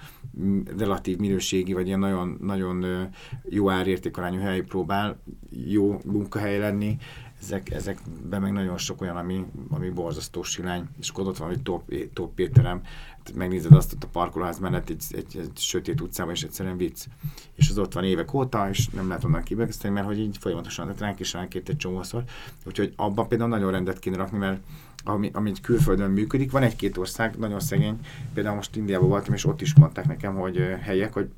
relatív minőségi, vagy ilyen nagyon, nagyon jó árértékarányú hely próbál jó munkahely lenni, ezek, ezekben meg nagyon sok olyan, ami, ami borzasztó silány, és akkor ott van, hogy top, top étterem, megnézed azt ott a parkolóház mellett egy, egy, egy sötét utcában, és egyszerűen vicc. És az ott van évek óta, és nem lehet onnan kibegeszteni, mert hogy így folyamatosan, tehát ránk is ránk egy csomószor. Úgyhogy abban például nagyon rendet kéne rakni, mert ami, ami külföldön működik, van egy-két ország, nagyon szegény, például most Indiában voltam, és ott is mondták nekem, hogy helyek, hogy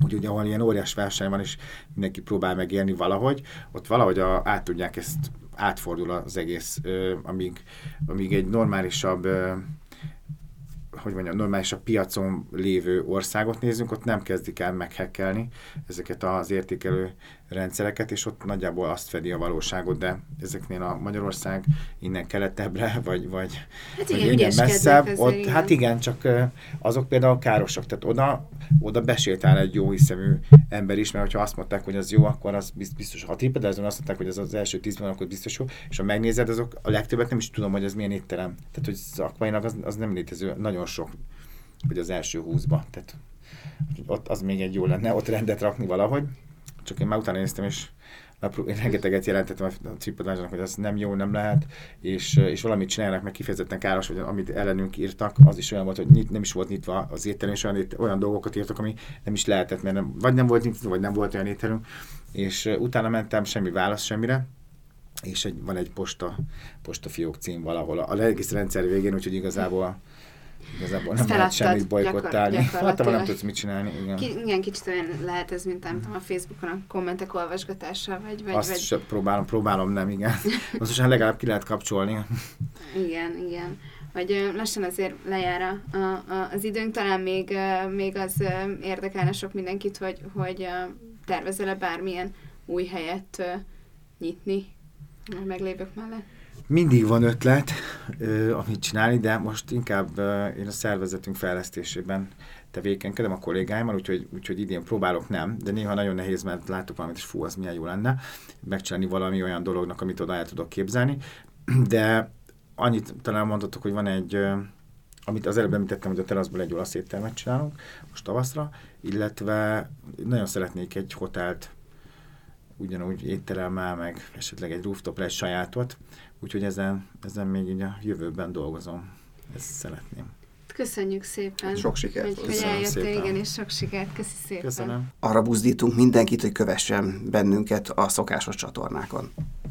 hogy ugye ahol ilyen óriás verseny van, és mindenki próbál megélni valahogy, ott valahogy a, át tudják ezt, átfordul az egész, ö, amíg, amíg egy normálisabb ö, hogy mondjam, normális a piacon lévő országot nézzünk, ott nem kezdik el meghekkelni ezeket az értékelő rendszereket, és ott nagyjából azt fedi a valóságot, de ezeknél a Magyarország innen keletebbre, [laughs] vagy, vagy, hát vagy igen, innen messzebb, ott, igen. hát igen, csak azok például károsak, tehát oda, oda besétál egy jó hiszemű ember is, mert ha azt mondták, hogy az jó, akkor az biztos, ha TripAdvisor azt mondták, hogy az az első tízben, akkor biztos jó, és ha megnézed, azok a legtöbbet nem is tudom, hogy ez milyen étterem. Tehát, hogy szakmailag az, az nem létező, nagyon sok, hogy az első húszba. Tehát ott az még egy jó lenne, ott rendet rakni valahogy. Csak én már utána néztem, és én rengeteget jelentettem a TripAdvisornak, hogy az nem jó, nem lehet, és, és valamit csinálnak, meg kifejezetten káros, hogy amit ellenünk írtak, az is olyan volt, hogy nyit, nem is volt nyitva az étterem, és olyan, olyan dolgokat írtak, ami nem is lehetett, mert nem, vagy nem volt nyitva, vagy nem volt olyan étterünk, és utána mentem, semmi válasz semmire, és egy, van egy posta, posta fiók cím valahol a, a egész rendszer végén, úgyhogy igazából Igazából nem lehet semmit bolykottálni. Hát, nem tudsz mit csinálni. Igen. Ki, igen, kicsit olyan lehet ez, mint nem tudom, a Facebookon a kommentek olvasgatása, vagy... vagy Azt vagy... sem próbálom, próbálom nem, igen. [laughs] Most legalább ki lehet kapcsolni. Igen, igen. Vagy lassan azért lejár a, a, az időnk, talán még, még az érdekelne sok mindenkit, hogy, hogy tervezel-e bármilyen új helyet nyitni a meglévők mellett? Mindig van ötlet, amit csinálni, de most inkább én a szervezetünk fejlesztésében tevékenykedem a kollégáimmal, úgyhogy, úgyhogy idén próbálok nem, de néha nagyon nehéz, mert látok valamit, és fú, az milyen jó lenne megcsinálni valami olyan dolognak, amit oda el tudok képzelni. De annyit talán mondhatok, hogy van egy, amit az előbb említettem, hogy a teraszból egy olasz éttermet csinálunk most tavaszra, illetve nagyon szeretnék egy hotelt ugyanúgy étteremmel, meg esetleg egy rooftopra egy sajátot, úgyhogy ezen, ezen még így a jövőben dolgozom. Ezt szeretném. Köszönjük szépen. Sok sikert. Hogy, hogy eljöttél, szépen. igen, és sok sikert. Köszi szépen. Köszönöm. Arra buzdítunk mindenkit, hogy kövessen bennünket a szokásos csatornákon.